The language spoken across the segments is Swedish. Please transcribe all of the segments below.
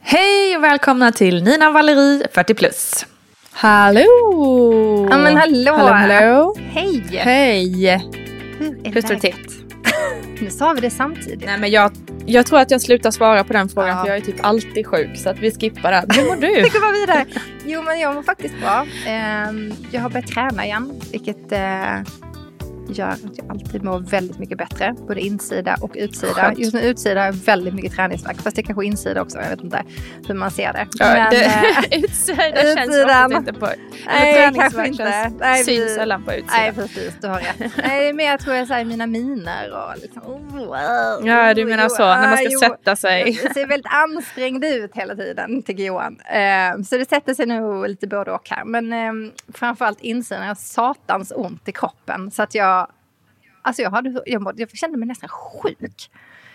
Hej och välkomna till Nina Valerie 40 plus. Hallå! Ja men hallå! Hallå, hallå. Hej! Hej! Hur, är Hur står det till? Nu sa vi det samtidigt. Nej men jag, jag tror att jag slutar svara på den frågan Ja. för jag är typ alltid sjuk så att vi skippar den. Hur mår du? Vi går bara vidare. Jo men jag mår faktiskt bra. Ehm, jag har börjat träna igen, vilket eh, gör att jag alltid mår väldigt mycket bättre. Både insida och utsida. Skönt. Just nu utsida är väldigt mycket träningsvärk. Fast det är kanske insida också. Jag vet inte hur man ser det. Ja, men, det, eh, utsidan känns utsidan. oftast inte på... Nej, kanske inte. känns- Nej, syns sällan på Nej utsidan. precis, du har rätt. Nej, det är mer jag tror jag säger mina miner och liksom. Oh, wow. Ja du menar så, när man ska Jo, sätta sig. Jag ser väldigt ansträngd ut hela tiden, tycker Johan. Eh, så det sätter sig nog lite både och här. Men eh, framförallt insidan, jag har satans ont i kroppen. Så att jag, alltså jag, hade, jag, mådde, jag kände mig nästan sjuk.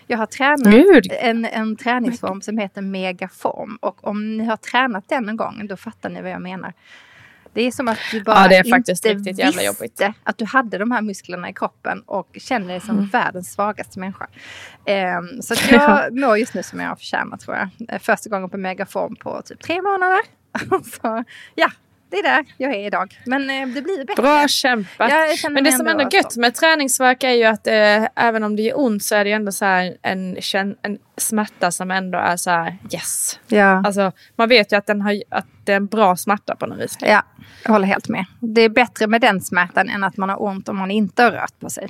Jag har tränat Gud. en, en träningsform som heter megaform. Och om ni har tränat den en gång, då fattar ni vad jag menar. Det är som att du bara Ja, inte visste att du hade de här musklerna i kroppen och känner dig som Mm. världens svagaste människa. Ehm, så att jag mår just nu som jag har förtjänat tror jag. Första gången på megaform på typ tre månader. så ja, det är där jag är idag. Men eh, det blir bättre. Bra kämpat. Men det som ändå är gött med träningsvärk är ju att eh, även om det gör ont så är det ändå så här en, en smärta som ändå är så här yes. Ja. Alltså man vet ju att, den har, att det är en bra smärta på något vis. ja, jag håller helt med. Det är bättre med den smärtan än att man har ont om man inte har rört på sig.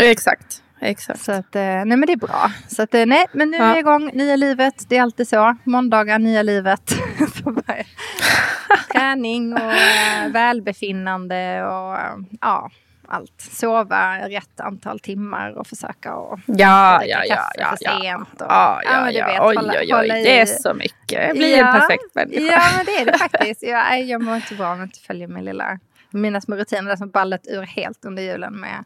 Exakt. Exakt. Så att, eh, nej men det är bra. Så att, eh, nej, men nu är Ja. jag igång. Nya livet, det är alltid så. Måndagar, nya livet. Träning och eh, välbefinnande och ja, allt. Sova rätt antal timmar och försöka och Ja, ja, ja, ja, för ja. sent. Och, Ja, ja, ja. vet, Oj, hålla- oj, oj. Det är så mycket. Jag blir en Ja. perfekt människa. Ja, men det är det faktiskt. Jag, jag mår inte bra om jag inte följer min lilla, mina små rutiner där som ballat ur helt under julen med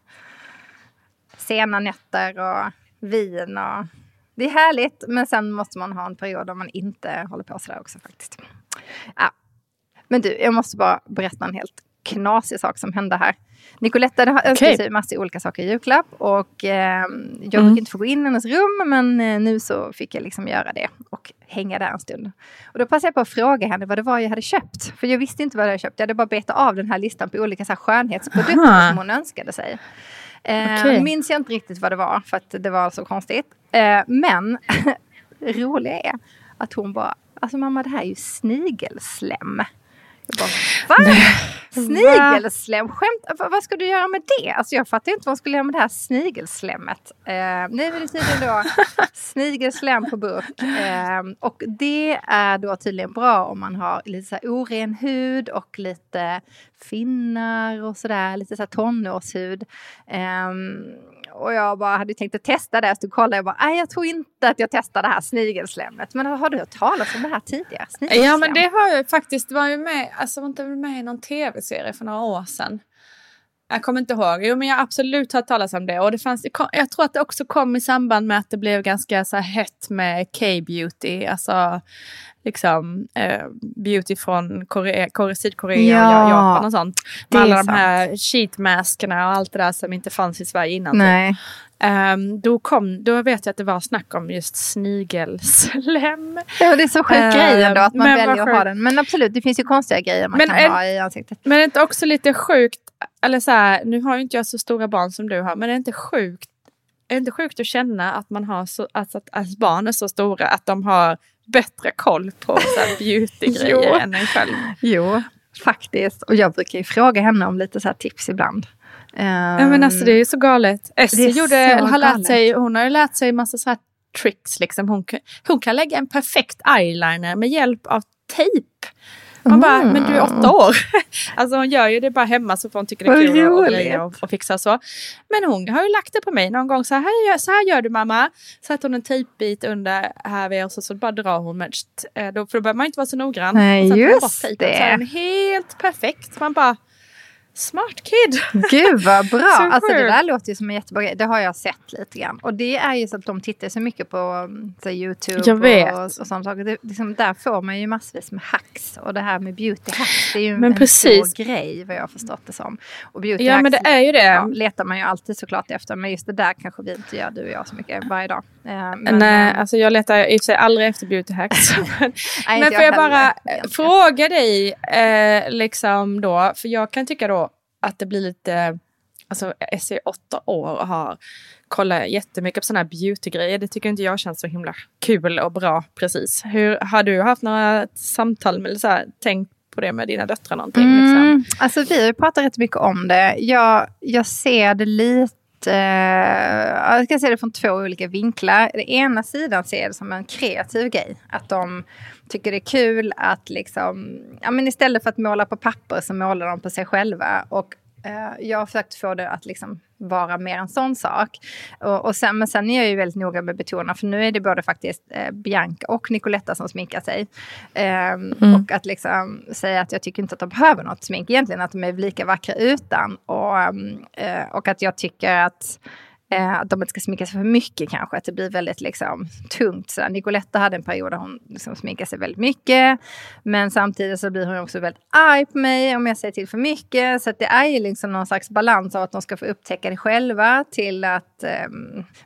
sena nätter och vin och det är härligt, men sen måste man ha en period där man inte håller på sådär också faktiskt. Ja. Men du, jag måste bara berätta en helt knasig sak som hände här. Nicoletta hade önskat Okej. sig massa olika saker i julklapp och eh, jag Mm. brukar inte få gå in i hennes rum men eh, nu så fick jag liksom göra det och hänga där en stund. Och då passade jag på att fråga henne vad det var jag hade köpt. För jag visste inte vad jag hade köpt. Jag hade bara betat av den här listan på olika så här skönhetsprodukter Aha. som hon önskade sig. Eh, Okej. Minns jag inte riktigt vad det var för att det var så konstigt. Eh, men roliga är att hon bara, alltså mamma det här är ju snigelslem. Bara, va? Snigelslem? Skämt? Va- Vad ska du göra med det? Alltså jag fattar inte vad hon skulle göra med det här snigelslemmet. Eh, nu är det tydligen då snigelslem på burk. Eh, och det är då tydligen bra om man har lite så oren hud och lite finnar och sådär. Lite så här tonårshud. Ehm, och jag bara hade tänkt att testa det. Så kollade jag bara, nej jag tror inte att jag testar det här snigelslemmet. Men har du hört talas om det här tidigare? Ja men det har jag faktiskt, var ju med, alltså var inte med i någon tv-serie för några år sedan. Jag kommer inte ihåg, jo men jag har absolut hört talas om det och det fanns, jag tror att det också kom i samband med att det blev ganska så här hett med K-beauty, alltså liksom eh, beauty från Korea, Korea, Sydkorea Ja, och Japan och sånt. Med är alla de här sheetmaskerna och allt det där som inte fanns i Sverige innan. typ. Nej. Ehm, då, kom, då vet jag att det var snack om just snigelslem. Ja, det är så sjuk Eh, grej ändå att man väljer att ha den. Men absolut, det finns ju konstiga grejer man Men kan en- ha i ansiktet. Men är det inte också lite sjukt, eller så här, nu har ju inte jag så stora barn som du har, men är det inte sjukt, är det inte sjukt att känna att man har så, alltså att ens barn är så stora att de har bättre koll på beautygrejer än en själv? Jo, faktiskt. Och jag brukar ju fråga henne om lite så här tips ibland. Ja men alltså det är ju så galet. Essie är gjorde, har lärt galet. sig, hon har ju lärt sig massa så här tricks liksom. Hon, kan- hon kan lägga en perfekt eyeliner med hjälp av tejp. Man bara, men du är åtta år. alltså hon gör ju det bara hemma så får hon tycker det är kul och grejer och, och fixa så. Men hon har ju lagt det på mig någon gång. Så här, så här gör du mamma. Sätter hon en tejpbit under här vid och så, så bara drar hon. Med, eh, då, för då behöver man inte vara så noggrann. Nej, just det. Så är den helt perfekt. Man bara, Smart kid! Gud vad bra! alltså det där låter ju som en jättebra grej. Det har jag sett lite grann. Och det är ju så att de tittar så mycket på mm, så YouTube och, och sånt. Det, liksom, där får man ju massvis med hacks. Och det här med beauty hacks, det är ju men en precis. stor grej vad jag har förstått det som. Och beauty ja hacks, men det är ju det. Ja, letar man ju alltid såklart efter. Men just det där kanske vi inte gör, du och jag, så mycket varje dag. Eh, men, Nej, eh, alltså jag letar i och för sig aldrig efter beauty hacks. men, Nej, men får jag, jag bara fråga dig, eh, liksom då, för jag kan tycka då att det blir lite, alltså SE är åtta år och har kollat jättemycket på sådana här beautygrejer. Det tycker inte jag känns så himla kul och bra precis. Hur, har du haft några samtal med, så här, tänkt på det med dina döttrar någonting? Mm, liksom? Alltså vi har pratat rätt mycket om det. Jag, jag ser det lite Eh, jag ska se det från två olika vinklar. Den ena sidan ser jag det som en kreativ grej. Att de tycker det är kul att liksom, ja men istället för att måla på papper så målar de på sig själva. Och eh, jag har försökt få det att liksom vara mer en sån sak. Och, och sen, men sen är jag ju väldigt noga med att betona, för nu är det både faktiskt eh, Bianca och Nicoletta som sminkar sig. Eh, mm. Och att liksom säga att jag tycker inte att de behöver något smink egentligen, att de är lika vackra utan. Och, eh, och att jag tycker att Eh, att de inte ska sminka sig för mycket kanske, att det blir väldigt liksom, tungt. Så Nicoletta hade en period där hon liksom sminkade sig väldigt mycket. Men samtidigt så blir hon också väldigt arg på mig om jag säger till för mycket. Så det är ju liksom någon slags balans av att de ska få upptäcka det själva till att eh,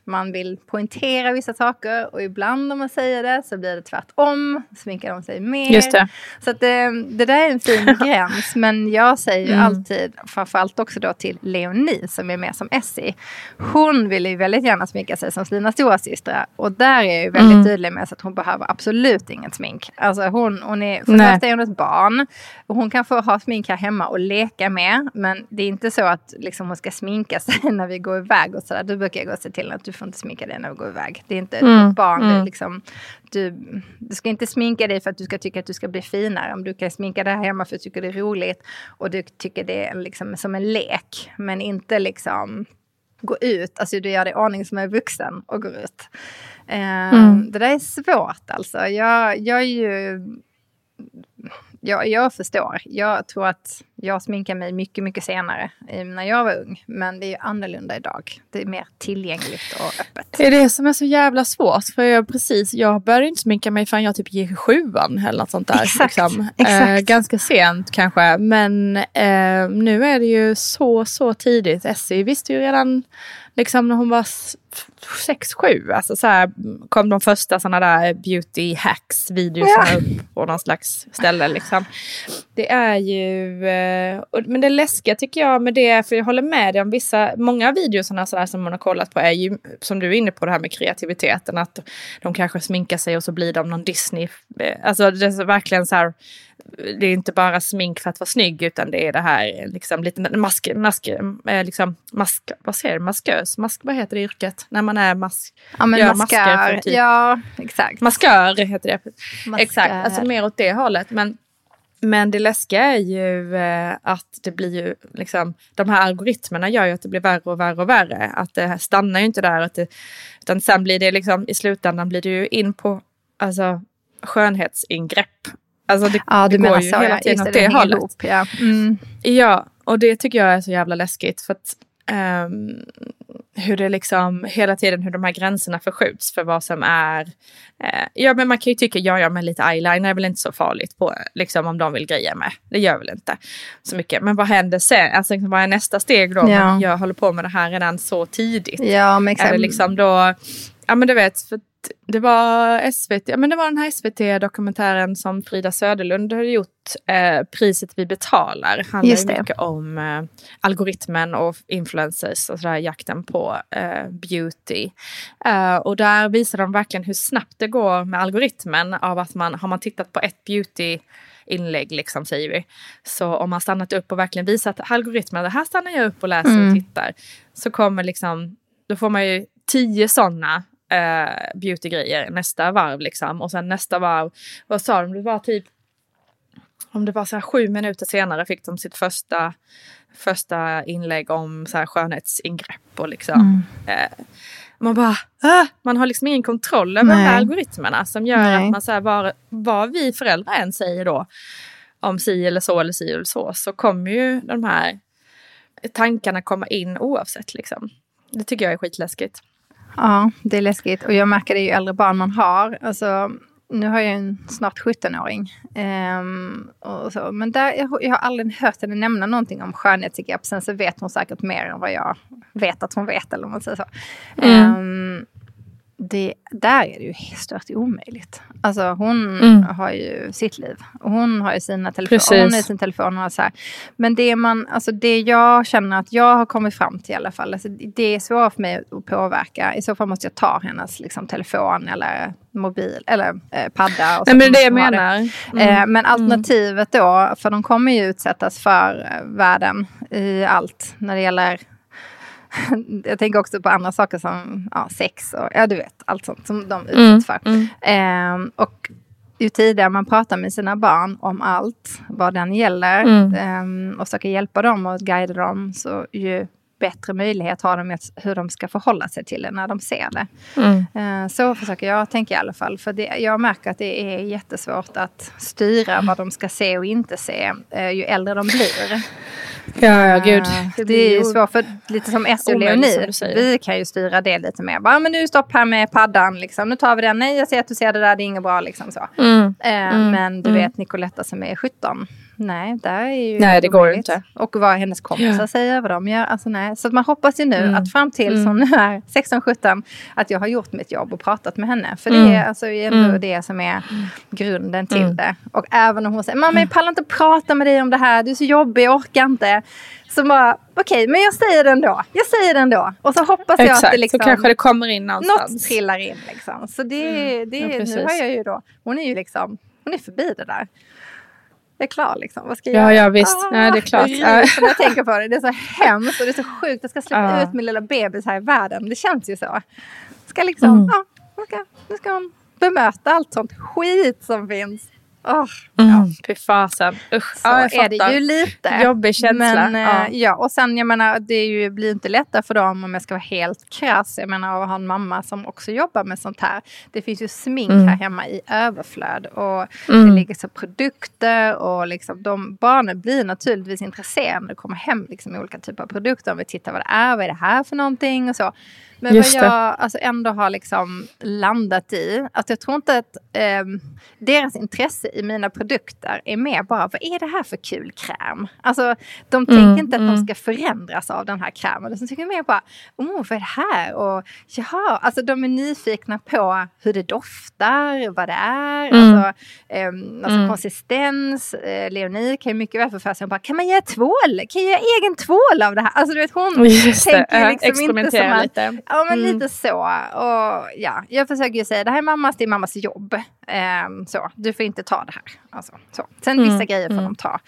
man vill poängtera vissa saker. Och ibland om man säger det så blir det tvärtom. Sminkar de sig mer. Just det. Så att eh, det där är en fin gräns. Men jag säger ju mm. alltid, framförallt också då till Leonie som är med som Essie. Hon hon vill ju väldigt gärna sminka sig som sina storasystrar. Och där är jag ju väldigt mm. tydlig med att hon behöver absolut inget smink. Alltså hon, hon är, för det första är hon ett barn. Och hon kan få ha smink här hemma och leka med. Men det är inte så att liksom, hon ska sminka sig när vi går iväg och sådär. Då brukar jag gå och se till att du får inte sminka dig när vi går iväg. Det är inte mm. ett barn. Mm. Det är liksom, du, du ska inte sminka dig för att du ska tycka att du ska bli finare. Om du kan sminka dig här hemma för att du tycker det är roligt och du tycker det är liksom som en lek. Men inte liksom gå ut, alltså du gör dig ordning som är vuxen och går ut. Eh, mm. Det där är svårt alltså. Jag, jag är ju jag, jag förstår. Jag tror att jag sminkar mig mycket, mycket senare när jag var ung. Men det är annorlunda idag. Det är mer tillgängligt och öppet. Det är det som är så jävla svårt. För jag, precis, jag började inte sminka mig förrän jag typ gick i sjuan eller något sånt där. Exakt. Liksom. Exakt. Eh, ganska sent kanske. Men eh, nu är det ju så, så tidigt. Essie visste ju redan liksom när hon var sex, sju, alltså så här, kom de första sådana där beauty hacks videorna ja. upp på någon slags ställe. Liksom. Det är ju, eh, men det läskiga tycker jag med det, för jag håller med dig om vissa, många av videorna sådär som man har kollat på är ju, som du är inne på det här med kreativiteten, att de kanske sminkar sig och så blir de någon Disney, eh, alltså det är verkligen så här, det är inte bara smink för att vara snygg utan det är det här liksom lite mask, mask, eh, liksom mask, vad säger du, maskös, mask, vad heter det yrket? När man är mask, ja, men gör maskör, masker typ. Ja, exakt. Maskör heter det. Maskör. Exakt, alltså mer åt det hållet. Men, men det läskiga är ju eh, att det blir ju liksom, de här algoritmerna gör ju att det blir värre och värre och värre. Att det stannar ju inte där. Att det, utan sen blir det liksom, i slutändan blir det ju in på alltså, skönhetsingrepp Alltså det, ja, det går ju så, hela tiden åt det, det hållet. Ihop, ja. Mm. ja, och det tycker jag är så jävla läskigt. För att, um, hur det liksom hela tiden hur de här gränserna förskjuts för vad som är. Eh, ja, men man kan ju tycka ja, ja, men lite eyeliner är väl inte så farligt på liksom om de vill greja med. Det gör väl inte så mycket. Men vad händer sen? Alltså liksom, vad är nästa steg då? Ja. Jag håller på med det här redan så tidigt. Ja, men exakt. Är det liksom då? Ja, men du vet, för det var SVT, ja men det var den här SVT-dokumentären som Frida Söderlund har gjort, eh, Priset vi betalar. Handlar ju mycket om eh, algoritmen och influencers och sådär, jakten på eh, beauty. Eh, och där visar de verkligen hur snabbt det går med algoritmen av att man, har man tittat på ett beauty inlägg, liksom, säger vi. Så om man stannat upp och verkligen visat algoritmen, det här stannar jag upp och läser mm. och tittar. Så kommer liksom, då får man ju tio sådana eh, beautygrejer nästa varv liksom. Och sen nästa varv, vad sa de, det var typ om det var så här sju minuter senare fick de sitt första, första inlägg om så här skönhetsingrepp och liksom. Mm. Eh, man bara, ah! man har liksom ingen kontroll över de Nej. här algoritmerna som gör Nej. att man så här, vad, vad vi föräldrar än säger då om si eller så eller si eller så, så kommer ju de här tankarna komma in oavsett liksom. Det tycker jag är skitläskigt. Ja, det är läskigt. Och jag märker det ju äldre barn man har. Alltså, nu har jag en snart 17-åring. Ehm, och så. Men där, jag, jag har aldrig hört henne nämna någonting om skönhetsbegrepp. Sen så vet hon säkert mer än vad jag vet att hon vet. Eller om man säger så. Mm. Ehm, det, där är det ju stört omöjligt. Alltså hon Mm. har ju sitt liv. Och hon har ju sina telefoner. Hon har sin telefon och så här. Men det, man, alltså det jag känner att jag har kommit fram till i alla fall. Alltså det är svårt för mig att påverka. I så fall måste jag ta hennes liksom, telefon eller mobil eller eh, padda. Och så Nej, men det är det jag menar. Eh, Mm. Men alternativet då, för de kommer ju utsättas för eh, världen i allt när det gäller jag tänker också på andra saker som ja, sex och ja, du vet, allt sånt som de utsätts för. Mm. Ehm, och ju tidigare man pratar med sina barn om allt, vad den gäller, Mm. ehm, och försöker hjälpa dem och guida dem, så ju bättre möjlighet har de hur de ska förhålla sig till det när de ser det. Mm. Eh, Så försöker jag tänka i alla fall. För det, jag märker att det är jättesvårt att styra vad de ska se och inte se eh, ju äldre de blir. Ja, ja, gud. Eh, Det är ju svårt, för lite som som Leonie, vi kan ju styra det lite mer. Bara, men nu stopp här med paddan, liksom. nu tar vi den. Nej, jag ser att du ser det där, det är inget bra. Liksom så. Mm. Mm, Men du mm. vet Nicoletta som är 17. Nej, där är ju Nej, det går ju omöjligt. inte. Och vad hennes kompisar Ja. säger, vad de gör. Alltså, nej. Så man hoppas ju nu Mm. att fram till Mm. som nu är 16-17 att jag har gjort mitt jobb och pratat med henne. För Mm. det är alltså ändå Mm. det som är grunden till Mm. det. Och även om hon säger, mamma jag pallar inte prata med dig om det här, du är så jobbig, jag orkar inte. Så bara, okej, men jag säger det ändå. Jag säger det ändå. Och så hoppas jag Exakt, att det liksom... så kanske det kommer in något någonstans. trillar in liksom. Så det, Mm. det Ja, nu har jag ju då, hon är ju liksom, hon är förbi det där. Jag är klar liksom, vad ska jag Ja, göra? ja, visst. Ja, det är klart. Jag när jag tänker på det. Det är så hemskt och det är så sjukt. Jag ska släppa Ja. ut min lilla bebis här i världen. Det känns ju så. Ska liksom, Mm. hon ska, nu ska hon bemöta allt sånt skit som finns. Åh, Mm. Fy fasen. Usch. så Ja, är det ju lite. Jobbig känsla. Men, eh, ja. ja. och sen jag menar, det är ju, blir inte lättare för dem om jag ska vara helt krass. Jag menar att ha en mamma som också jobbar med sånt här. Det finns ju smink Mm. här hemma i överflöd. Och Mm. det ligger så produkter och liksom de barnen blir naturligtvis intresserade när det kommer hem liksom olika typer av produkter. Om vi tittar vad det är, vad är det här för någonting och så. Men Just vad det. jag alltså ändå har liksom landat i, att jag tror inte att ehm, deras intresse i mina produkter är mer bara, vad är det här för kul kräm? Alltså, de tänker Mm, inte att mm. de ska förändras av den här krämen. De tänker mer bara, oh, vad är det här? Och jaha, alltså de är nyfikna på hur det doftar, vad det är, Mm. alltså, ehm, alltså Mm. konsistens. Eh, Leonie kan ju mycket väl få för sig, bara, kan man göra tvål? Kan jag göra egen tvål av det här? Alltså du vet, hon Just det. tänker Ja, liksom inte som att lite. Ja, men Mm. lite så. Och ja, jag försöker ju säga det här är mammas, det är mammas jobb. Ehm, så, du får inte ta det här. Alltså, så. Sen Mm, vissa grejer får mm. de ta.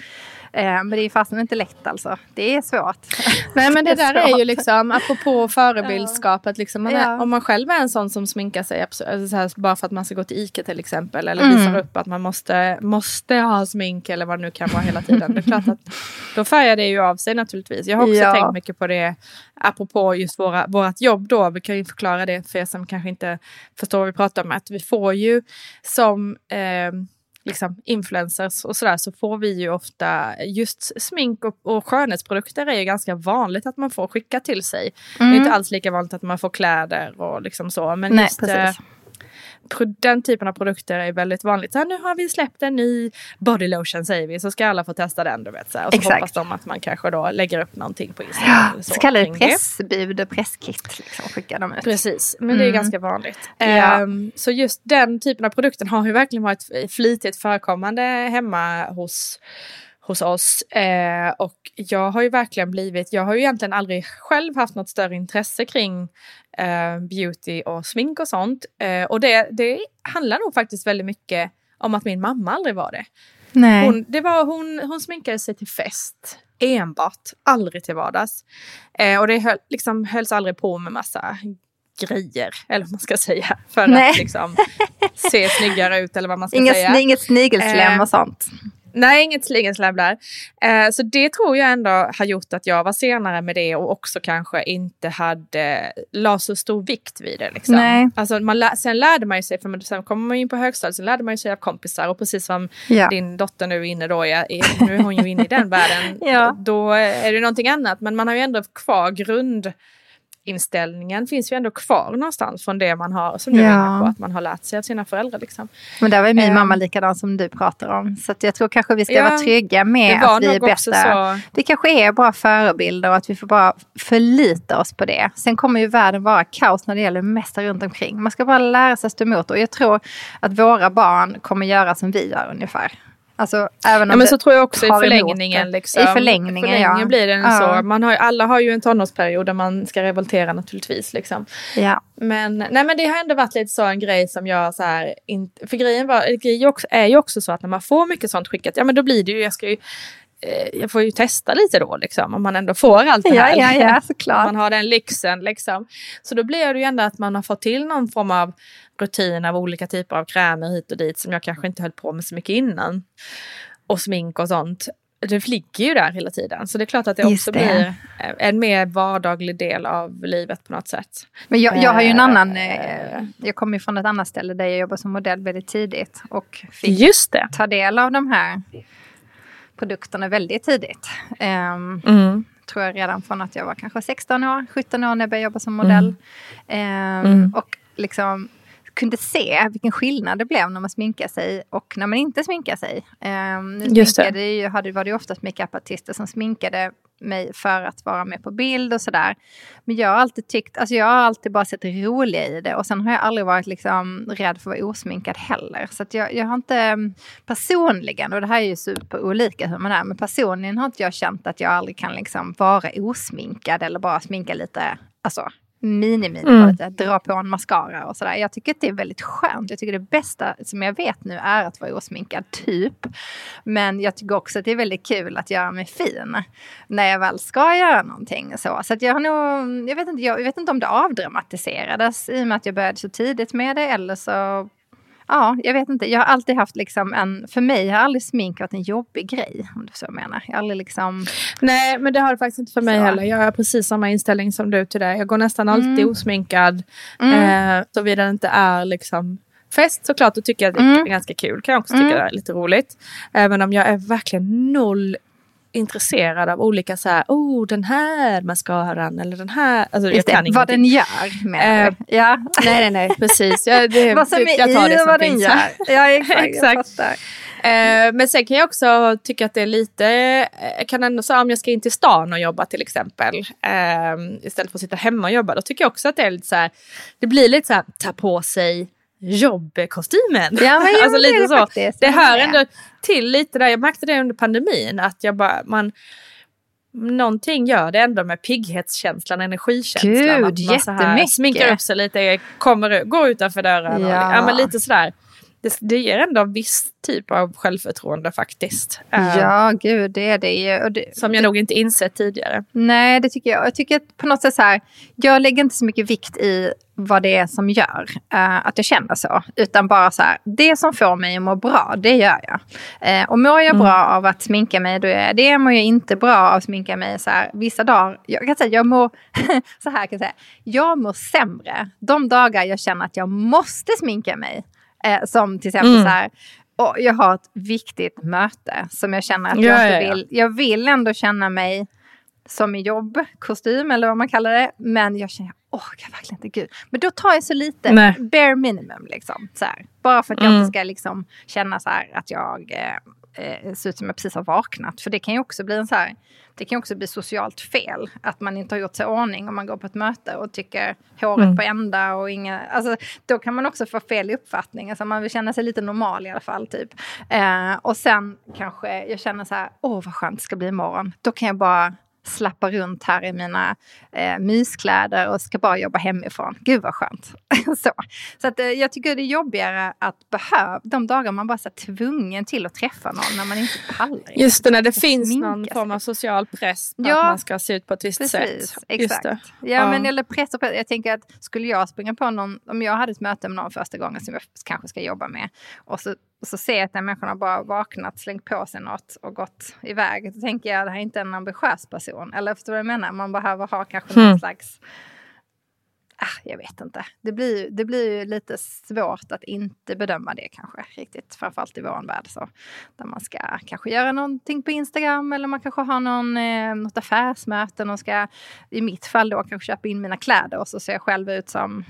Ehm, men det är fasen inte lätt alltså. Det är svårt. Nej men det där är ju liksom, apropå förebildskapet, liksom, man är, Ja. om man själv är en sån som sminkar sig alltså så här, bara för att man ska gå till Ica till exempel eller Mm. visar upp att man måste, måste ha smink eller vad det nu kan vara hela tiden. Det är klart att då färgar det ju av sig naturligtvis. Jag har också Ja. tänkt mycket på det apropå just våra, vårat jobb då. Vi kan ju förklara det för er som kanske inte förstår vad vi pratar om. Att vi får ju som eh, liksom influencers och sådär så får vi ju ofta just smink och, och skönhetsprodukter är ju ganska vanligt att man får skicka till sig. Det är Mm. inte alls lika vanligt att man får kläder och liksom så. Men Nej, just eh, precis. Den typen av produkter är väldigt vanligt. Så här, nu har vi släppt en ny body lotion säger vi så ska alla få testa den. Du vet, så här. Och så Exakt. hoppas de att man kanske då lägger upp någonting på Instagram. Ja, eller så så kallade pressbud och presskit liksom, skickar de ut. Precis, men det är Mm. ganska vanligt. Ja. Ehm, så just den typen av produkten har ju verkligen varit flitigt förekommande hemma hos, hos oss. Eh, och jag har ju verkligen blivit, jag har ju egentligen aldrig själv haft något större intresse kring eh, beauty och smink och sånt. Eh, och det, det handlar nog faktiskt väldigt mycket om att min mamma aldrig var det. Nej. Hon, det var, hon, hon sminkade sig till fest. Enbart. Aldrig till vardags. Eh, och det höll, liksom, hölls aldrig på med massa grejer. Eller vad man ska säga. För Nej. att liksom, se snyggare ut eller vad man ska Inga, säga. inget snigelslem Eh, och sånt. Nej, inget slingersläbb där. Eh, så det tror jag ändå har gjort att jag var senare med det och också kanske inte hade, la så stor vikt vid det. Liksom. Nej. Alltså, man lä sen lärde man ju sig, för sen kommer man in på högstadiet, så lärde man ju sig av kompisar och precis som Ja. din dotter nu är inne då, är, nu är hon ju inne i den världen, Ja. då är det någonting annat. Men man har ju ändå kvar grundinställningen finns ju ändå kvar någonstans från det man har, som du Ja. är på, att man har lärt sig av sina föräldrar. Liksom. Men där var ju min Ehm. mamma likadan som du pratar om. Så att jag tror kanske vi ska Ja, vara trygga med att vi är så. Vi kanske är bra förebilder och att vi får bara förlita oss på det. Sen kommer ju världen vara kaos när det gäller det mesta runt omkring. Man ska bara lära sig stå emot och jag tror att våra barn kommer göra som vi gör ungefär. Alltså, även Ja, men så tror jag också i förlängningen. Liksom. I förlängningen, förlängningen ja. blir det Ja. så. Man har, alla har ju en tonårsperiod där man ska revoltera naturligtvis. Liksom. Ja. Men, nej, men det har ändå varit lite så en grej som jag så här, inte, för grejen var, grejen också, är ju också så att när man får mycket sånt skickat, ja men då blir det ju, jag ska ju, eh, jag får ju testa lite då liksom, om man ändå får allt det Ja, här. ja, ja, Om såklart. man har den lyxen liksom. Så då blir det ju ändå att man har fått till någon form av rutin av olika typer av krämer hit och dit som jag kanske inte höll på med så mycket innan. Och smink och sånt. Det ligger ju där hela tiden. Så det är klart att det Just också det. blir eh, en mer vardaglig del av livet på något sätt. Men jag, jag har ju en Eh, annan, eh, jag kommer från ett annat ställe där jag jobbar som modell väldigt tidigt. Och fick Just det. ta del av de här produkterna väldigt tidigt. Ehm, Mm. tror jag redan från att jag var kanske 16 år, 17 år när jag började jobba som modell. Ehm, Mm. Och liksom kunde se vilken skillnad det blev när man sminkar sig och när man inte sminkar sig. Um, nu Just det. ju, hade, var det ju oftast makeupartister som sminkade mig för att vara med på bild och sådär. Men jag har alltid tyckt, alltså jag har alltid bara sett det roliga i det och sen har jag aldrig varit liksom rädd för att vara osminkad heller. Så att jag, jag har inte personligen, och det här är ju superolika hur man är, men personligen har inte jag känt att jag aldrig kan liksom vara osminkad eller bara sminka lite, alltså mini-mini, Mm. lite, dra på en mascara och sådär. Jag tycker att det är väldigt skönt. Jag tycker det bästa som jag vet nu är att vara osminkad, typ. Men jag tycker också att det är väldigt kul att göra mig fin när jag väl ska göra någonting. Så, så att jag har nog, jag vet, inte, jag vet inte om det avdramatiserades i och med att jag började så tidigt med det eller så Ja, jag vet inte. Jag har alltid haft liksom en, för mig har aldrig smink varit en jobbig grej. Om du så menar. Jag har liksom, Nej, men det har det faktiskt inte för mig Så. heller. Jag har precis samma inställning som du till det. Jag går nästan alltid Mm. osminkad. Mm. Eh, Såvida det inte är liksom fest såklart, då tycker jag att det Mm. är ganska kul. Kan jag också tycka Mm. det är lite roligt. Även om jag är verkligen noll intresserad av olika så här, oh den här mascaran eller den här. Alltså, jag kan det, vad den gör med Eh, Ja. Nej, nej, nej, precis. Jag, det, vad som är jag tar i det som vad den gör. Ja, exakt. Exakt. Eh, men sen kan jag också tycka att det är lite, eh, jag kan ändå säga om jag ska in till stan och jobba till exempel, eh, istället för att sitta hemma och jobba, då tycker jag också att det är lite så här, det blir lite så här, ta på sig jobbkostymen. Ja, men, ja, alltså lite det så. faktiskt. Det hör ändå till lite där, jag märkte det under pandemin, att jag bara, man, Någonting gör det ändå med pigghetskänslan, energikänslan. Gud, att man så här jättemycket. Sminkar upp sig lite, kommer, går utanför dörren. Och, Ja. ja, men lite sådär. Det, det ger ändå en viss typ av självförtroende faktiskt. Eh, Ja, gud, det är det ju. Det, Som jag nog inte insett tidigare. Nej, det tycker jag. Jag tycker på något sätt så här, jag lägger inte så mycket vikt i vad det är som gör eh, att jag känner så. Utan bara så här, det som får mig att må bra, det gör jag. Eh, och mår jag bra av att sminka mig, då är jag det. Mår jag inte bra av att sminka mig så här, vissa dagar, jag kan säga, jag mår, så här kan jag säga, jag mår sämre de dagar jag känner att jag måste sminka mig. Eh, som till exempel Mm. så här, och jag har ett viktigt möte som jag känner att Ja, jag inte ja, ja. vill. Jag vill ändå känna mig som i jobbkostym eller vad man kallar det. Men jag känner, åh, jag verkligen inte gud. Men då tar jag så lite, Nej. bare minimum liksom. Så här. Bara för att jag Mm. inte ska liksom känna så här att jag eh, eh, ser ut som jag precis har vaknat. För det kan ju också bli en så här, det kan också bli socialt fel. Att man inte har gjort sig ordning om man går på ett möte och tycker håret Mm. på ända och inga... Alltså, då kan man också få fel uppfattning. Alltså, man vill känna sig lite normal i alla fall. Typ. Eh, och sen kanske jag känner så här, åh vad skönt det ska bli imorgon. Då kan jag bara slappa runt här i mina eh, myskläder och ska bara jobba hemifrån. Gud vad skönt. så så att, eh, jag tycker det är jobbigare att behöva, de dagar man bara är tvungen till att träffa någon när man inte pallar. Just det, när det finns någon form av social press på ja, att man ska se ut på ett visst precis, sätt. Exakt. Ja, ja, men eller press och press. Jag tänker att skulle jag springa på någon, om jag hade ett möte med någon första gången som jag kanske ska jobba med och så och så ser jag att den människan har bara vaknat, slängt på sig något och gått iväg. Då tänker jag, det här är inte en ambitiös person. Eller förstår du vad jag menar? Man behöver ha kanske mm. någon slags... Ah, jag vet inte. Det blir, det blir lite svårt att inte bedöma det kanske riktigt. Framförallt i vår värld. Så, där man ska kanske göra någonting på Instagram eller man kanske har någon, eh, något affärsmöte. Och ska, I mitt fall då kanske köpa in mina kläder och så ser jag själv ut som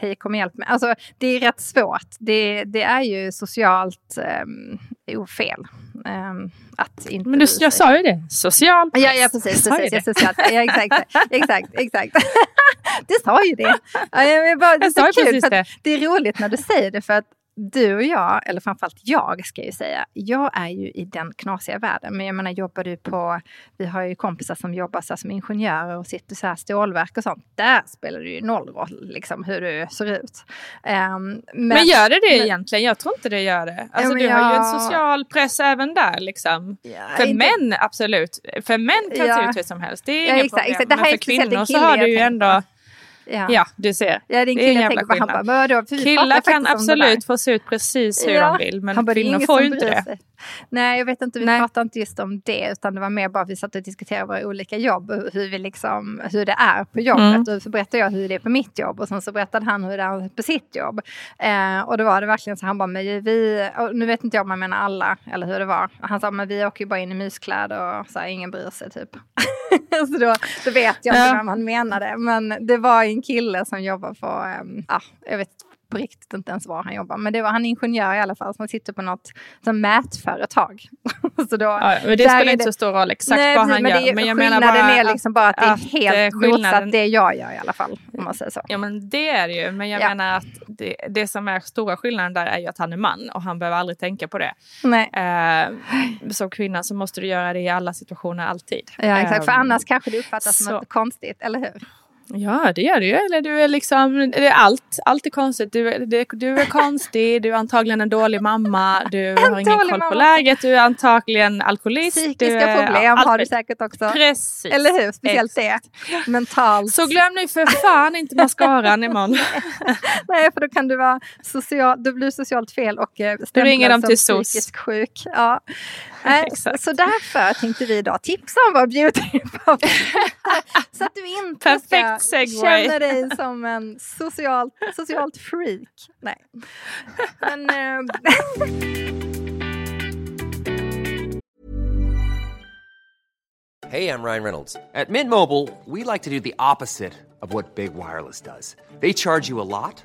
hej kom hjälp mig. Alltså det är rätt svårt. Det, det är ju socialt um, ofel. Um, att inte Men du, jag sa ju det, social Ja, ja precis. precis ja, socialt. Ja, exakt, exakt, exakt. du sa ju det. Ja, jag, bara, det jag sa ju precis det. Det är roligt när du säger det för att du och jag, eller framförallt jag ska jag säga, jag är ju i den knasiga världen. Men jag menar, jobbar du på, vi har ju kompisar som jobbar så som ingenjörer och sitter så här stålverk och sånt. Där spelar det ju noll roll liksom hur du ser ut. Um, men, men, gör det det men, egentligen? Jag tror inte det gör det. Alltså, ja, du jag, har ju en social press även där liksom. Ja, för inte, män, absolut. För män kan ja, se ut hur som helst. Det är ja, inga exakt, problem. Exakt. Det här men för kvinnor så har du ju ändå Ja. ja, du ser. Ja, det är en kille jag tänker på. Han bara, vadå? Killar kan absolut få se ut precis hur ja. de vill, men bara, kvinnor får ju inte det. Sig. Nej, jag vet inte, vi Nej. pratade inte just om det, utan det var mer bara att vi satt och diskuterade våra olika jobb, hur, vi liksom, hur det är på jobbet. Mm. Och så berättade jag hur det är på mitt jobb och sen så berättade han hur det är på sitt jobb. Eh, och då var det verkligen så, han bara, men vi, nu vet inte jag om han menar alla, eller hur det var. Han sa, men vi åker ju bara in i myskläder och så här, ingen bryr sig typ. så då, då vet jag inte ja. vem han menade, men det var en kille som jobbar på, um, ja, jag vet på riktigt inte ens var han jobbar. Men det var han ingenjör i alla fall som sitter på något som mätföretag. så då, ja, men det spelar inte så stor roll exakt nej, vad han men gör. Det, men jag menar bara är liksom bara att det är att helt motsatt det jag gör i alla fall. Om man säger så. Ja men det är det ju. Men jag ja. menar att det, det som är stora skillnaden där är ju att han är man och han behöver aldrig tänka på det. Nej. Eh, som kvinna så måste du göra det i alla situationer alltid. Ja exakt, eh, för annars kanske det uppfattas så. som något konstigt, eller hur? Ja, det gör det ju. Eller du är liksom, det är allt, allt är konstigt. Du, det, du är konstig, du är antagligen en dålig mamma, du har ingen koll på läget, du är antagligen alkoholist. Psykiska problem ja, har du säkert också. Precis. Eller hur? Speciellt Exakt. det. Mentalt. Så glöm nu för fan inte mascaran imorgon. Nej, för då kan du vara social, du blir socialt fel och eh, stämplad som psykiskt sjuk. Ja. Exakt. Så därför tänkte vi idag tipsa om vår beauty Så att du inte Perfekt ska segway. känna dig som en socialt, socialt freak. Nej. Men, äh... Hej, I'm Ryan Reynolds. At Mint Mobile, we like to do the opposite of what Big Wireless does. They charge you a lot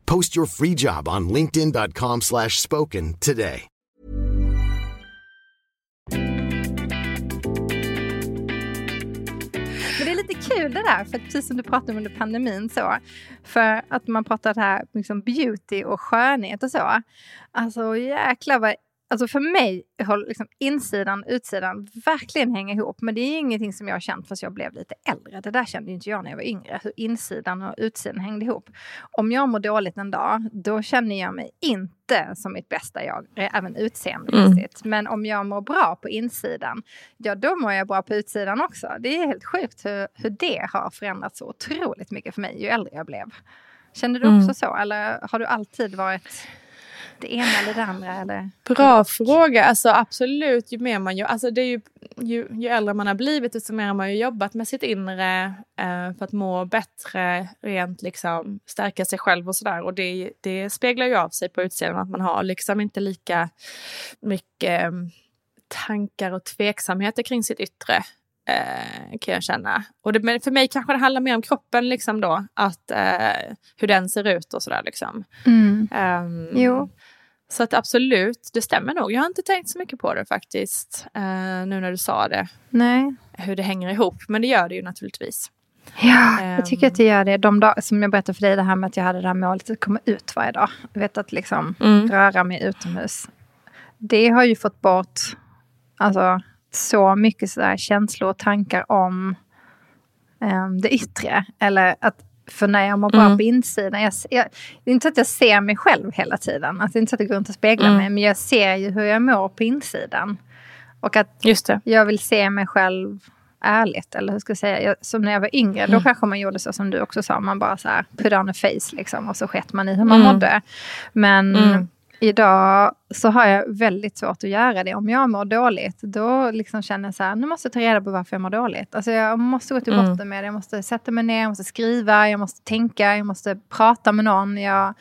Post your free job on linkedin.com slash spoken today. Men det är lite kul det där, för precis som du pratade om under pandemin så. För att man pratar här liksom beauty och skönhet och så. Alltså jäklar vad Alltså för mig har liksom insidan och utsidan verkligen hänga ihop. Men det är ingenting som jag har känt förrän jag blev lite äldre. Det där kände inte jag när jag var yngre. Hur insidan och utsidan hängde ihop. Om jag mår dåligt en dag, då känner jag mig inte som mitt bästa jag. Även utseendemässigt. Mm. Men om jag mår bra på insidan, ja då mår jag bra på utsidan också. Det är helt sjukt hur, hur det har förändrats så otroligt mycket för mig ju äldre jag blev. Kände du också mm. så? Eller har du alltid varit Det ena eller det andra? Eller? Bra fråga. Alltså absolut, ju mer man gör, alltså det är ju, ju, ju äldre man har blivit desto mer har man ju jobbat med sitt inre eh, för att må bättre, rent liksom stärka sig själv och sådär. Och det, det speglar ju av sig på utsidan att man har liksom inte lika mycket eh, tankar och tveksamheter kring sitt yttre. Eh, kan jag känna. Och det, men för mig kanske det handlar mer om kroppen liksom då. Att, eh, hur den ser ut och sådär liksom. Mm. Jo. Så att absolut, det stämmer nog. Jag har inte tänkt så mycket på det faktiskt. eh, nu när du sa det. Nej. Hur det hänger ihop. Men det gör det ju naturligtvis. Ja, jag tycker Ehm. att det gör det. De dagar som jag berättade för dig, det här med att jag hade det här målet att komma ut varje dag. Du vet att liksom Mm. röra mig utomhus. Det har ju fått bort alltså, så mycket så där känslor och tankar om ehm, det yttre. Eller att, för när jag mår bra Mm. på insidan. Jag, jag, det är inte att jag ser mig själv hela tiden. Alltså, det är inte att jag går runt och speglar Mm. mig. Men jag ser ju hur jag mår på insidan. Och att Just det. jag vill se mig själv ärligt. Eller hur ska jag säga? Jag, som när jag var yngre, Mm. då kanske man gjorde så som du också sa. Man bara så här, put on a face liksom. Och så sket man i hur man Mm. mådde. Men Mm. Idag så har jag väldigt svårt att göra det. Om jag mår dåligt, då liksom känner jag så här, nu måste jag ta reda på varför jag mår dåligt. Alltså jag måste gå till Mm. botten med det. Jag måste sätta mig ner, jag måste skriva, jag måste tänka, jag måste prata med någon. Jag,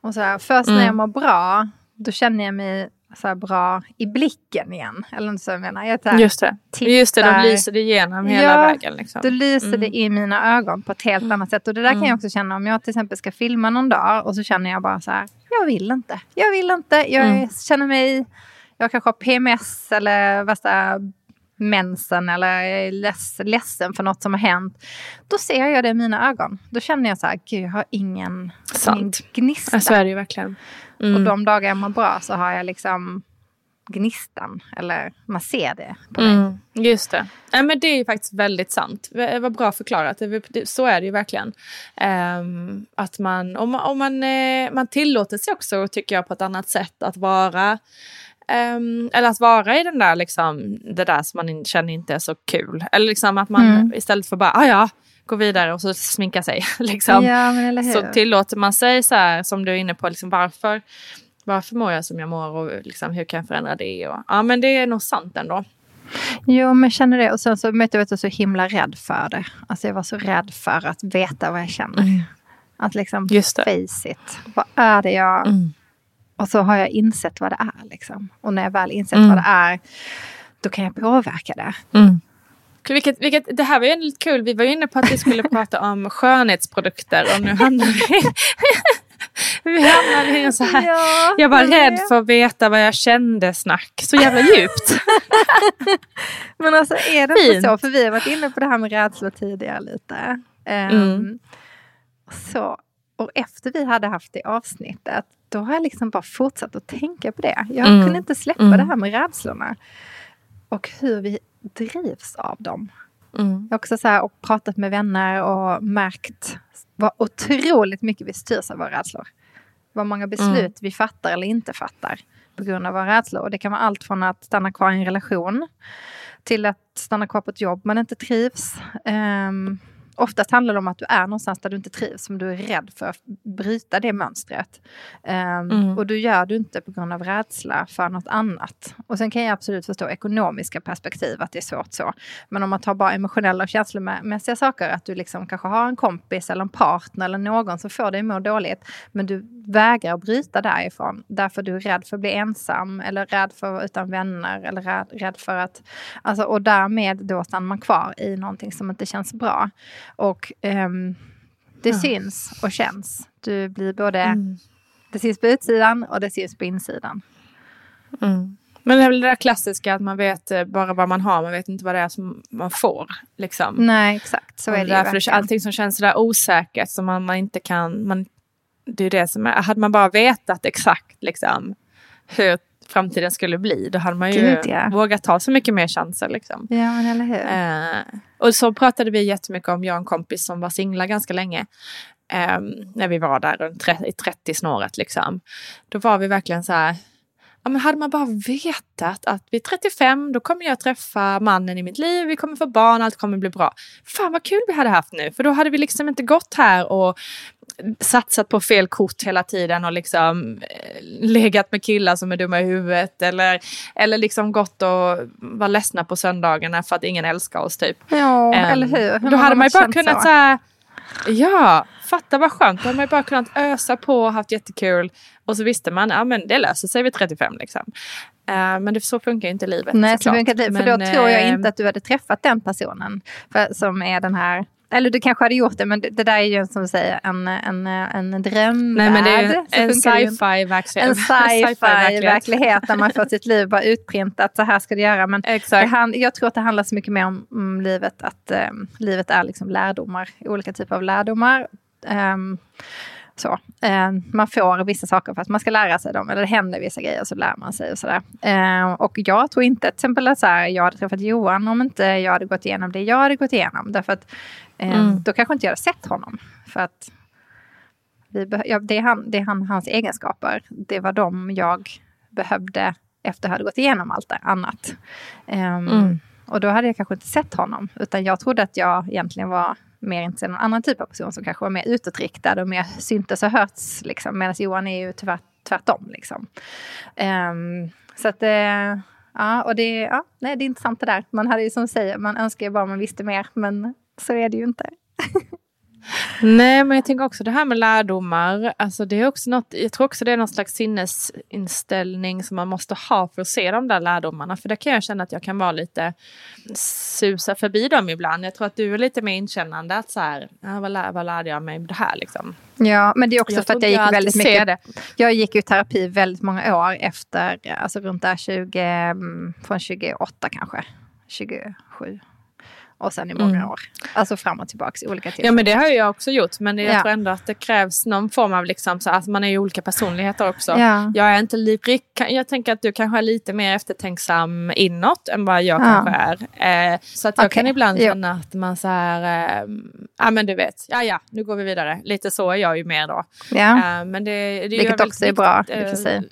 och så här, först när Mm. jag mår bra, då känner jag mig så bra i blicken igen. Eller så jag menar. Jag här, Just det. tittar. Just det, de lyser det igenom hela Ja, vägen. Liksom. Då lyser Mm. det i mina ögon på ett helt annat sätt. Och det där kan Mm. jag också känna om jag till exempel ska filma någon dag och så känner jag bara så här, jag vill inte. Jag vill inte. Jag Mm. känner mig, jag kanske har PMS eller värsta mensen eller jag är leds, ledsen för något som har hänt. Då ser jag det i mina ögon. Då känner jag så här, gud jag har ingen, Sant. ingen gnista. Ja, så är det ju verkligen. Mm. Och de dagar jag mår bra så har jag liksom gnistan. Eller man ser det på mig. Mm, just det. Nej, men det är faktiskt väldigt sant. Det var bra förklarat. Så är det ju verkligen. Ehm, att man, om man, om man, eh, man tillåter sig också, tycker jag, på ett annat sätt att vara ehm, eller att vara i den där, liksom, det där som man in, känner inte är så kul. Eller liksom att man Mm. istället för bara, ah, ja, gå vidare och så sminka sig. liksom, Ja, men eller hur? så tillåter man sig så här, som du är inne på, liksom, varför, varför mår jag som jag mår och liksom, hur kan jag förändra det? Och, ja, men det är nog sant ändå. Jo, men jag känner det. Och sen så vet jag jag så himla rädd för det. Alltså jag var så rädd för att veta vad jag känner. Att liksom Mm. Just det. face it. Vad är det jag... Mm. Och så har jag insett vad det är. Liksom. Och när jag väl insett Mm. vad det är, då kan jag påverka det. Vilket, vilket, det här var ju lite kul. Vi var ju inne på att vi skulle prata om skönhetsprodukter och nu hamnar vi... vi hamnar i en så här... Ja, jag var rädd för att veta vad jag kände snack. Så jävla djupt. Men alltså är det Fint. inte så? För vi har varit inne på det här med rädslor tidigare lite. Ehm, Mm. så, och efter vi hade haft det avsnittet, då har jag liksom bara fortsatt att tänka på det. Jag Mm. kunde inte släppa Mm. det här med rädslorna. Och hur vi drivs av dem. Mm. Jag har också så här, och pratat med vänner och märkt vad otroligt mycket vi styrs av våra rädslor. Vad många beslut Mm. vi fattar eller inte fattar på grund av våra rädslor. Och det kan vara allt från att stanna kvar i en relation till att stanna kvar på ett jobb man inte trivs. Um, oftast handlar det om att du är någonstans där du inte trivs, som du är rädd för att bryta det mönstret. Ehm, Mm. Och du gör du inte på grund av rädsla för något annat. Och sen kan jag absolut förstå ekonomiska perspektiv, att det är svårt så. Men om man tar bara emotionella och känslomässiga saker, att du liksom kanske har en kompis eller en partner eller någon som får dig må dåligt, men du vägrar bryta därifrån, därför du är rädd för att bli ensam, eller rädd för att vara utan vänner, eller rädd, rädd för att... Alltså, och därmed då stannar man kvar i någonting som inte känns bra. Och ehm, det Ja. syns och känns. Du blir både... Mm. Det syns på utsidan och det syns på insidan. Mm. Men det är väl det där klassiska att man vet eh, bara vad man har, man vet inte vad det är som man får. Liksom. Nej, exakt. Så Och är det ju därför verkligen. allting som känns sådär osäkert som man, man inte kan... Man, det är det som är, hade man bara vetat exakt liksom, hur framtiden skulle bli, då hade man ju Gud, ja. vågat ta så mycket mer chanser. Liksom. Ja, men eller hur? Eh, och så pratade vi jättemycket om, jag och en kompis som var singlar ganska länge. eh, när vi var där runt tre- i 30-snåret liksom. Då var vi verkligen så här, ja, men hade man bara vetat att vid 35 då kommer jag träffa mannen i mitt liv, vi kommer få barn, allt kommer bli bra. Fan vad kul vi hade haft nu, för då hade vi liksom inte gått här och satsat på fel kort hela tiden och liksom eh, legat med killar som är dumma i huvudet eller, eller liksom gått och var ledsna på söndagarna för att ingen älskar oss typ. Ja, Um, eller hur? hur Då hade man ju bara kunnat så? säga ja, fatta vad skönt. Då hade man ju bara kunnat ösa på och haft jättekul. Och så visste man, ja men det löser sig vid 35 liksom. Eh, men det, så funkar ju inte livet Nej, så funkar det, för Men, då tror jag eh, inte att du hade träffat den personen. För, som är den här, eller du kanske hade gjort det, men det, det där är ju som du säger en, en, en drömvärld. Nej men det är en det sci-fi verklighet. En sci-fi verklighet där man får sitt liv bara utprintat, så här ska du göra. Men det Exakt. han, jag tror att det handlar så mycket mer om, om livet, att eh, livet är liksom lärdomar, olika typer av lärdomar. Ehm, så. Eh, man får vissa saker för att man ska lära sig dem, eller det händer vissa grejer så lär man sig och sådär. Eh, och jag tror inte till exempel att så här, jag hade träffat Johan om inte jag hade gått igenom det jag hade gått igenom. Därför att eh, Mm. då kanske inte jag hade sett honom. För att ja, det är, han, det är han, hans egenskaper. Det var de jag behövde efter jag hade gått igenom allt det annat. Ehm, Mm. Och då hade jag kanske inte sett honom. Utan jag trodde att jag egentligen var mer intresserad av en annan typ av person som kanske var mer utåtriktad och mer syntes och hörts. Liksom. Medan Johan är ju tyvärr tvärtom. Liksom. Um, så att, uh, ja, och det, ja, nej, det är intressant det där. Man hade ju som säger, man önskar ju bara man visste mer, men så är det ju inte. Nej, men jag tänker också det här med lärdomar. Alltså det är också något, jag tror också det är någon slags sinnesinställning som man måste ha för att se de där lärdomarna. För där kan jag känna att jag kan vara lite susa förbi dem ibland. Jag tror att du är lite mer inkännande. Att så här, ja, vad, lär, vad lärde jag mig av det här liksom? Ja, men det är också Jag för att jag inte jag gick väldigt mycket... Jag gick ju terapi väldigt många år efter, alltså runt där 20, mm, från 28 kanske, 27. Och sen i många Mm. år. Alltså fram och tillbaka i olika Ja tillfällen. men det har jag också gjort. Men jag Ja. tror ändå att det krävs någon form av liksom, så att man är ju olika personligheter också. Ja. Jag är inte li- jag tänker att du kanske är lite mer eftertänksam inåt än vad jag Ja. kanske är. Eh, så att jag Okej, kan ibland jo. känna att man så här, eh, ja men du vet, ja ja, nu går vi vidare. Lite så är jag ju mer då. Ja. Eh, men det, det Vilket också är bra, i och för eh, sig.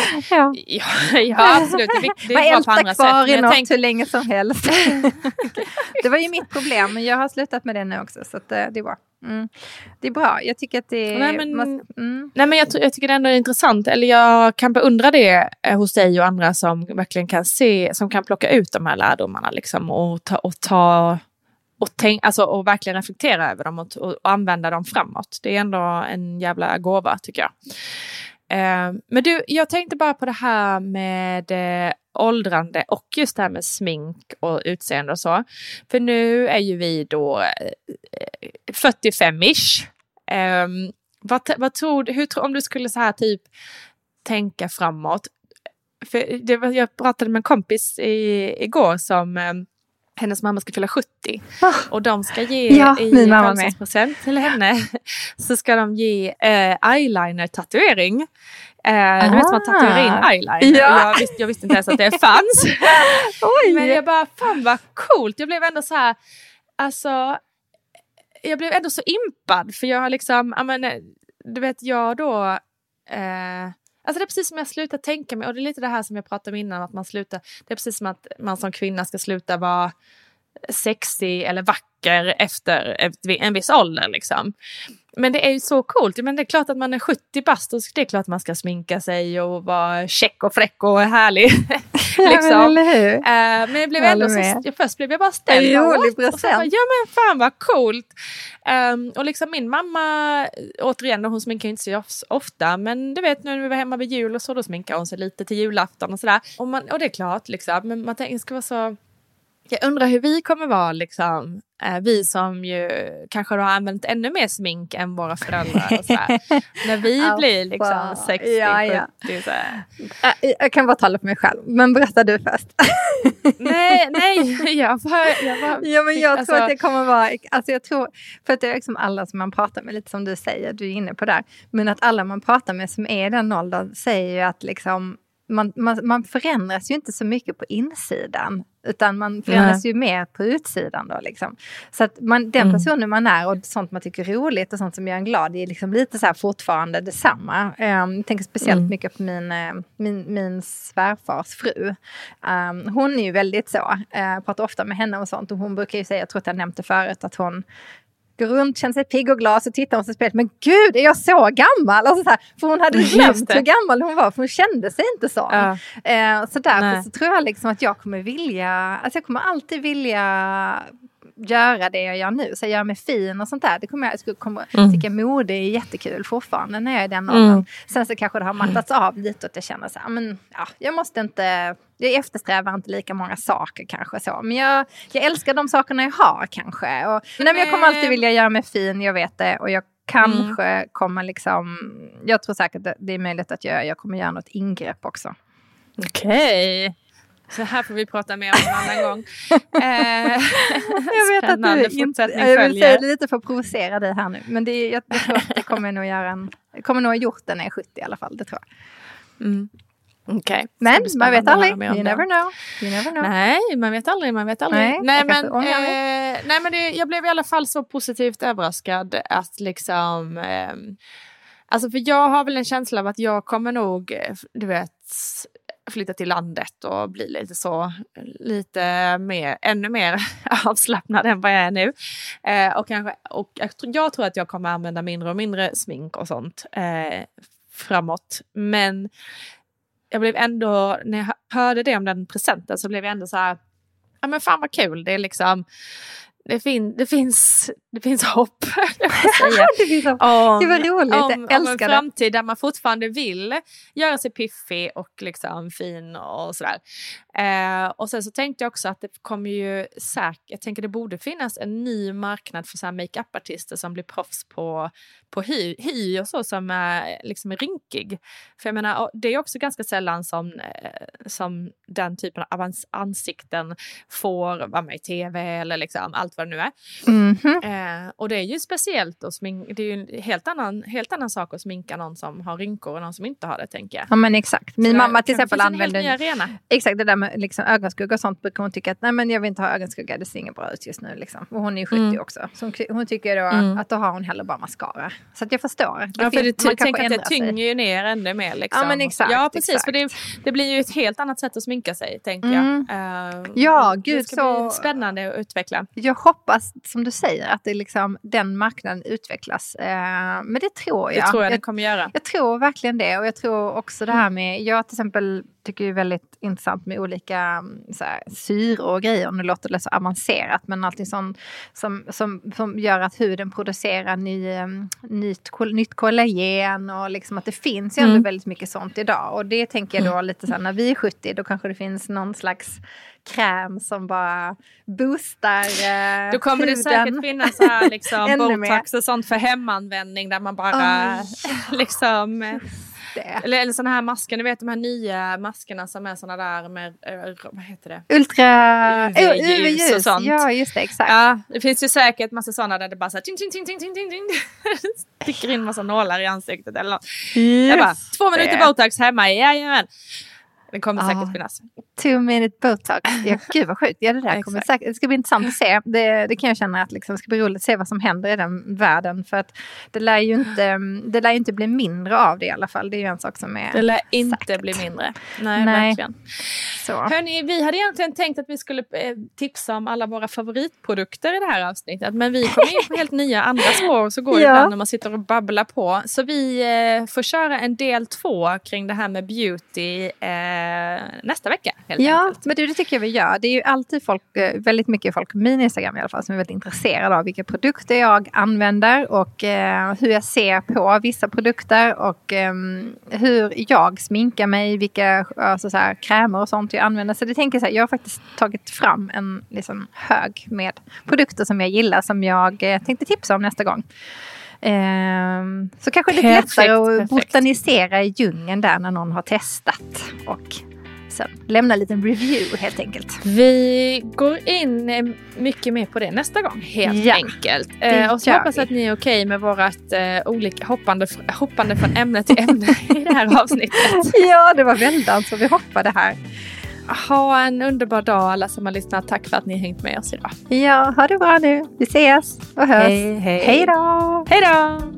ja. Ja, ja absolut, det är, det bra på andra sätt. kvar Men i något tänker- hur länge som helst. det var ju mitt problem, men jag har slutat med det nu också. Så eh, det är bra. Mm. Det är bra. Jag tycker att det. Nej, men- man- mm. Nej, men jag, jag tycker det ändå är intressant, eller jag kan beundra det eh, hos dig och andra som verkligen kan se, som kan plocka ut de här lärdomarna liksom, och ta, och, ta och, tänk, alltså, och verkligen reflektera över dem och, och, och använda dem framåt. Det är ändå en jävla gåva tycker jag. Ehm, men du, jag tänkte bara på det här med eh, åldrande och just det här med smink och utseende och så. För nu är ju vi då eh, 45-ish. Ehm, vad, vad tror du, hur, om du skulle så här typ tänka framåt. För det var, jag pratade med en kompis i, igår som eh, hennes mamma ska fylla 70 Ah. och de ska ge Ja, i födelsedagspresent till henne så ska de ge eh, eyeliner-tatuering. Eh, Du vet man tatuerar in Ah. eyeliner. Ja. Jag, visste, jag visste inte ens att det fanns. Men jag bara, fan vad coolt. Jag blev ändå så här, alltså, jag blev ändå så impad för jag har liksom, men, eh, du vet jag då, eh, alltså det är precis som jag slutar tänka mig och det är lite det här som jag pratade om innan att man slutar, det är precis som att man som kvinna ska sluta vara sexig eller vacker efter en viss ålder liksom. Men det är ju så coolt. Men det är klart att man är 70 bast och det är klart att man ska sminka sig och vara check och fräck och härlig. Ja, liksom. men eller hur? Eh, men jag blev ändå så, jag, först blev jag bara ställd. En rolig present. Ja men fan vad coolt. Ehm, och liksom min mamma, återigen hon sminkar inte of- ofta men du vet nu när vi var hemma vid jul och så då sminkar hon sig lite till julafton och sådär. Och, man, och det är klart liksom, men man tänker ska vara så jag undrar hur vi kommer vara, liksom, eh, vi som ju kanske har använt ännu mer smink än våra föräldrar. När vi Ja, blir liksom fan. 60, Ja, ja. 70. Så här. Äh, Jag kan bara tala för mig själv, men berätta du först. Nej, nej, jag bara... Jag bara Ja, men jag alltså, tror att det kommer vara, alltså jag tror, för att det är liksom alla som man pratar med, lite som du säger, du är inne på där, men att alla man pratar med som är i den åldern säger ju att liksom, man, man, man förändras ju inte så mycket på insidan, utan man förändras ju mer på utsidan då liksom. Så att man, den Mm. personen man är och sånt man tycker är roligt och sånt som gör en glad, det är liksom lite så här fortfarande detsamma. Um, jag tänker speciellt Mm. mycket på min, eh, min, min svärfars fru. Um, hon är ju väldigt så, uh, pratar ofta med henne och sånt och hon brukar ju säga, jag tror att jag nämnt det förut, att hon går runt, känner sig pigg och glad, så tittar hon på spelet. Men gud, är jag så gammal? Alltså så här, för hon hade glömt hur gammal hon var, för hon kände sig inte så. Ja. Eh, så därför Nej. så tror jag liksom att jag kommer vilja, alltså jag kommer alltid vilja göra det jag gör nu, så göra mig fin och sånt där. Det kommer jag, jag skulle komma, tycka mode är jättekul fortfarande när jag är i den åldern. Sen så kanske det har mattats av lite och att jag känner så här, men ja, jag måste inte, jag eftersträvar inte lika många saker kanske så. Men jag, jag älskar de sakerna jag har kanske. Och, nej, men jag kommer alltid vilja göra mig fin, jag vet det. Och jag kanske kommer liksom, jag tror säkert att det är möjligt att jag, jag kommer göra något ingrepp också. Okej. Så här får vi prata mer om en annan gång. Eh, Jag vet att du inte, jag vill säga lite för att provocera dig här nu. Men det jag, jag tror att det kommer nog göra en, jag kommer nog ha gjort den när jag är 70 i alla fall. Det tror jag. Mm. Okej. Ska Men man vet aldrig. You never know. You never know. Nej, man vet aldrig. Man vet aldrig. Nej, Nej, men, eh, nej, men det, jag blev i alla fall så positivt överraskad att liksom... Eh, alltså för jag har väl en känsla av att jag kommer nog, eh, du vet, flytta till landet och bli lite så, lite mer, ännu mer avslappnad än vad jag är nu. Eh, och kanske, och jag, tror- jag tror att jag kommer använda mindre och mindre smink och sånt eh, framåt. Men jag blev ändå, när jag hörde det om den presenten så blev jag ändå så här, ja men fan vad kul, det är liksom, det, fin, det, finns, det finns hopp. jag. Det finns så- Om, Det var roligt, jag om, om en älskar det. framtid där man fortfarande vill göra sig piffig och liksom fin och sådär. Eh, och sen så tänkte jag också att det kommer ju säkert, jag tänker det borde finnas en ny marknad för makeup-artister som blir proffs på, på hy, hy och så som är liksom rynkig. För jag menar, det är också ganska sällan som, eh, som den typen av ans- ansikten får vara med i tv eller liksom allt vad det nu är. Mhm. Eh, och det är ju speciellt att smink- det är ju en helt annan, helt annan sak att sminka någon som har rynkor och någon som inte har det tänker jag. Ja men exakt. Min Så mamma det till exempel en använder arena. Exakt det där med liksom ögonskugga och sånt brukar hon tycka att nej men jag vill inte ha ögonskugga, det ser inget bra ut just nu. Liksom. Och hon är ju 70 Mm. också. Så hon, hon tycker då Mm. att då har hon hellre bara mascara. Så att jag förstår. Det Ja, för finns- det, tänker att det tynger ju ner ännu mer. Liksom. Ja, men exakt, Ja, precis. exakt. För det, det blir ju ett helt annat sätt att sminka sig, tänker Mm. jag. Eh, Ja, det gud, ska så- bli spännande att utveckla. Jag hoppas, som du säger, att det liksom, den marknaden utvecklas. Eh, men det tror Det jag. tror jag, jag det kommer göra. Jag tror verkligen det. Och jag tror också det här med, jag till exempel tycker det är väldigt intressant med olika mm, så här, syror och grejer. Nu låter det så avancerat men allting som, som, som, som gör att huden producerar ny, mm, nytt, nytt kollagen och liksom att det finns ju ändå Mm. väldigt mycket sånt idag. Och det tänker jag då lite så här, när vi är 70 då kanske det finns någon slags kräm som bara boostar eh, Då kommer det huden. säkert finnas så här, liksom, botox och sånt för hemanvändning där man bara Ah, liksom... eh, det. Eller, eller såna här masker, ni vet de här nya maskerna som är såna där med, eh, vad heter det? Ultra... UV-ljus Oh, och sånt. Ja, just det. Exakt. Ja, det finns ju säkert massa sådana där det bara så här, ting, ting, ting, ting, ting, ting, ting. sticker in massa nålar i ansiktet eller något. Jag bara, två minuter det. botox hemma, jajamän. Det kommer Ah. säkert finnas. Two minute botox. Ja, gud vad sjukt. Ja, det, där kommer säkert, det ska bli intressant att se. Det, det kan jag känna att liksom, det ska bli roligt att se vad som händer i den världen. För att det lär ju inte, det lär inte bli mindre av det i alla fall. Det är ju en sak som är Det lär inte säkert. bli mindre. Nej, Nej. verkligen. så. Hörni, vi hade egentligen tänkt att vi skulle eh, tipsa om alla våra favoritprodukter i det här avsnittet. Men vi kom in på helt nya andra spår. Så går det Ja. ibland när man sitter och babblar på. Så vi eh, får köra en del två kring det här med beauty eh, nästa vecka. Ja, enkelt. men det, det tycker jag vi gör. Det är ju alltid folk, eh, väldigt mycket folk på min Instagram i alla fall, som är väldigt intresserade av vilka produkter jag använder och eh, hur jag ser på vissa produkter och ehm, hur jag sminkar mig, vilka alltså, så här, krämer och sånt jag använder. Så det tänker jag så här, jag har faktiskt tagit fram en liksom, hög med produkter som jag gillar som jag eh, tänkte tipsa om nästa gång. Ehm, så kanske lite Perfekt, lättare att perfekt. botanisera i djungeln där när någon har testat och sen lämna en liten review helt enkelt. Vi går in eh, mycket mer på det nästa gång, helt Ja, enkelt. det Eh, och så hoppas vi. att ni är okej med vårt eh, olika hoppande, hoppande från ämne till ämne i det här avsnittet. Ja, det var väldans så vi hoppade här. Ha en underbar dag alla som har lyssnat. Tack för att ni har hängt med oss idag. Ja, ha det bra nu. Vi ses och hörs. Hej, hej. Hej då! Hej då!